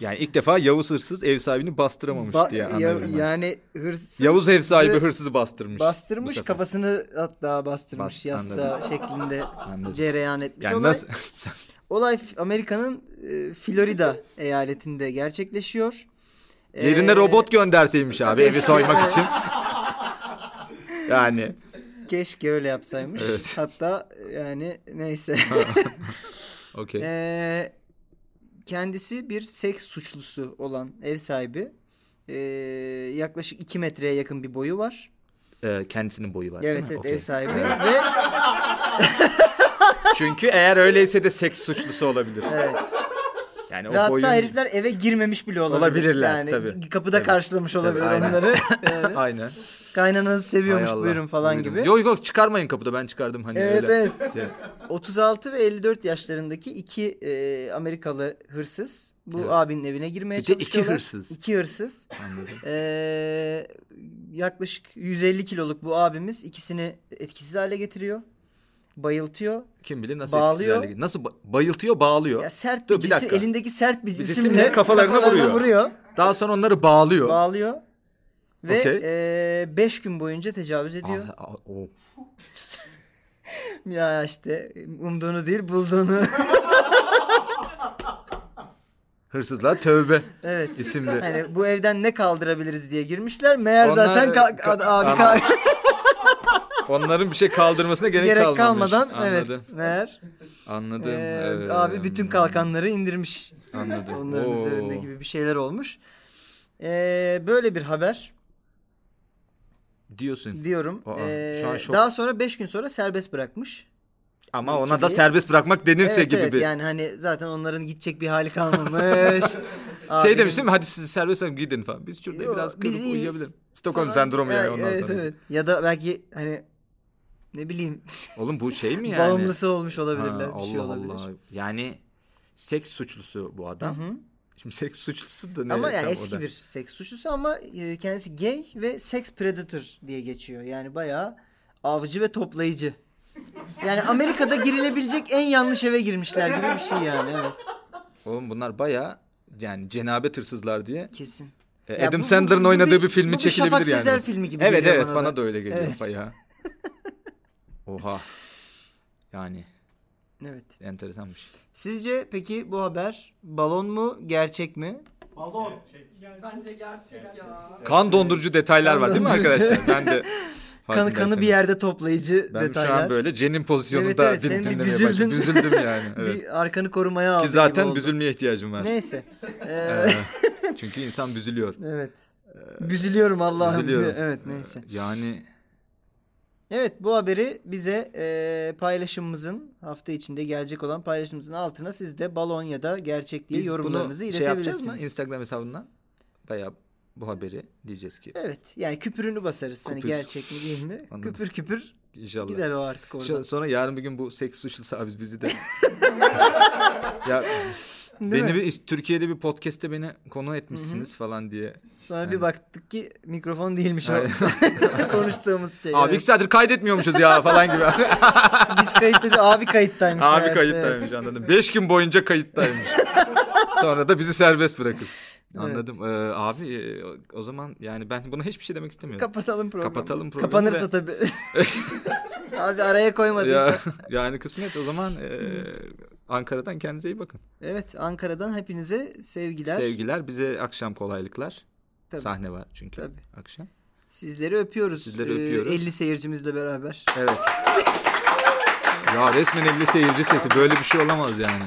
B: Yani ilk defa Yavuz hırsız ev sahibini bastıramamış
A: Ba-
B: diye
A: ya-
B: ben.
A: yani hırsız
B: Yavuz ev sahibi hırsızı bastırmış.
A: bastırmış kafasını hatta bastırmış
B: Bas-
A: yastığa şeklinde
B: Anladım.
A: cereyan etmiş.
B: Yani
A: olay,
B: nasıl?
A: Olay Amerika'nın e, Florida eyaletinde gerçekleşiyor.
B: Yerine
A: Ee,
B: robot gönderseymiş abi evi soymak için. Yani
A: Keşke öyle yapsaymış.
B: Evet.
A: Hatta yani neyse.
B: okey.
A: Ee, kendisi bir seks suçlusu olan ev sahibi. Ee, yaklaşık 2 metreye yakın bir boyu var.
B: Ee, kendisinin boyu var.
A: Evet evet
B: Okey.
A: ev sahibi ve
B: Çünkü eğer öyleyse de seks suçlusu olabilir.
A: evet.
B: Yani
A: Ve
B: o boyun...
A: hatta herifler eve girmemiş bile olabilir.
B: Olabilirler,
A: yani
B: tabii.
A: kapıda
B: Tabii.
A: karşılamış olabilir
B: aynen.
A: onları. Yani
B: Aynen.
A: kaynananızı seviyormuş
B: Allah.
A: buyurun falan
B: Buyurun.
A: gibi.
B: Yok yok çıkarmayın kapıda ben çıkardım hani
A: Evet,
B: öyle.
A: evet.
B: Şey,
A: 36 ve 54 yaşlarındaki iki e, Amerikalı hırsız bu
B: Evet.
A: abinin evine girmeye
B: Bir de iki
A: çalışıyorlar.
B: hırsız.
A: İki hırsız.
B: anladım.
A: Ee, yaklaşık 150 kiloluk bu abimiz ikisini etkisiz hale getiriyor. Bayıltıyor.
B: Kim bilir nasıl
A: Bağlıyor.
B: etkisiz Nasıl ba- bayıltıyor bağlıyor.
A: Ya sert
B: Dur,
A: bir cisim,
B: dakika.
A: elindeki sert bir cisimle,
B: cisimle kafalarına vuruyor. Daha sonra onları bağlıyor.
A: Bağlıyor. Ve
B: Okey.
A: 5 gün boyunca tecavüz ediyor.
B: Ah, ah, o.
A: Ya işte umduğunu değil bulduğunu.
B: Hırsızlar tövbe
A: evet.
B: isimli.
A: Hani bu evden ne kaldırabiliriz diye girmişler. Meğer
B: Onlar,
A: zaten ka-
B: e, ka-
A: abi ka-
B: Onların bir şey kaldırmasına gerek,
A: gerek
B: kalmamış.
A: kalmadan
B: Anladım.
A: evet meğer
B: Anladım.
A: e,
B: Evet.
A: abi bütün kalkanları indirmiş.
B: Anladım.
A: Onların
B: Oo.
A: üzerinde gibi bir şeyler olmuş. Ee, böyle bir haber
B: Diyorsun.
A: diyorum.
B: Aa,
A: Ee,
B: şu an şok.
A: daha sonra 5 gün sonra serbest bırakmış.
B: Ama
A: Bu
B: ona da serbest bırakmak denirse
A: Evet,
B: gibi
A: evet,
B: bir.
A: yani hani zaten onların gidecek bir hali kalmamış.
B: Şey
A: Abinin-
B: demiş değil mi? Hadi sizi serbest bırakın gidin falan. Biz şurada
A: Yo,
B: biraz
A: iyiyiz
B: uyuyabilirim. Stockholm sendromu yani
A: Evet,
B: ondan
A: evet,
B: sonra.
A: Evet. Ya da belki hani ne bileyim
B: Oğlum bu şey mi yani?
A: bağımlısı olmuş olabilirler.
B: Ha,
A: bir
B: Allah
A: şey olabilir.
B: Allah. Yani seks suçlusu bu adam.
A: Hı hı.
B: Şimdi seks suçlusu da ne?
A: Ama yani eski bir seks suçlusu ama e, kendisi gay ve sex predator diye geçiyor. Yani bayağı avcı ve toplayıcı. Yani Amerika'da girilebilecek en yanlış eve girmişler gibi bir şey yani evet
B: Oğlum bunlar baya yani cenabet hırsızlar diye.
A: kesin.
B: E, Adam
A: bu-
B: Sandler'ın
A: bu
B: oynadığı
A: bir-
B: bir filmi
A: bu bir
B: çekilebilir
A: Şafak
B: yani.
A: Sezer filmi gibi
B: Evet evet
A: bana
B: bana,
A: da.
B: da. öyle geliyor
A: Evet.
B: bayağı. Oha. Yani
A: Evet.
B: enteresanmış.
A: Sizce peki bu haber balon mu gerçek mi?
C: Balon.
D: Bence gerçek ya.
B: Kan dondurucu detaylar var değil mi
A: Kan
B: arkadaşlar? Ben de
A: Kanı kanı bir yerde toplayıcı
B: Ben
A: detaylar.
B: şu an böyle cenin pozisyonunda
A: Evet, evet,
B: din-
A: sen bir
B: dinlemeye
A: büzüldün.
B: başladım. Büzüldüm yani. Evet.
A: Bir arkanı korumaya aldı
B: Ki zaten büzülmeye ihtiyacım var.
A: Neyse. Ee,
B: Ee, çünkü insan büzülüyor.
A: evet. Büzülüyorum Allah'ım
B: Üzülüyorum.
A: diye. Evet neyse.
B: Yani
A: Evet bu haberi bize e, paylaşımımızın hafta içinde gelecek olan paylaşımımızın altına siz de balon ya da gerçek diye
B: Biz
A: yorumlarınızı
B: bunu şey yapacağız mı
A: iletebilirsiniz.
B: Instagram hesabından? Bayağı bu haberi diyeceğiz ki.
A: evet yani küpürünü basarız. Hani
B: Küpür.
A: gerçek mi değil mi?
B: Anladım.
A: Küpür küpür
B: İnşallah.
A: gider o artık orada.
B: Sonra yarın bir gün bu seks suçlusu abi bizi de. ya
A: Değil
B: beni
A: mi?
B: bir Türkiye'de bir podcast'te beni konu etmişsiniz falan diye.
A: Sonra bir
B: Yani.
A: baktık ki mikrofon değilmiş o konuştuğumuz şey.
B: Abi
A: evet.
B: iki saattir kaydetmiyormuşuz ya falan gibi.
A: Biz kayıttayız. Abi kayıttaymış.
B: Abi
A: meğerse.
B: kayıttaymış anladım. Beş gün boyunca kayıttaymış. Sonra da bizi serbest bırakır. Anladım. Ee, abi e, o- o zaman yani ben buna hiçbir şey demek istemiyorum.
A: Kapatalım programı.
B: Kapatalım programı
A: Kapanırsa
B: ve-
A: tabii. Abi araya koymadıysa.
B: ya, yani kısmet o zaman e, Ankara'dan kendinize iyi bakın.
A: Evet Ankara'dan hepinize sevgiler.
B: Sevgiler bize akşam kolaylıklar.
A: Tabii.
B: Sahne var çünkü
A: Tabii.
B: akşam.
A: Sizleri öpüyoruz.
B: Sizleri
A: Ee,
B: öpüyoruz.
A: 50 seyircimizle beraber.
B: Evet. ya resmen 50 seyirci sesi böyle bir şey olamaz yani.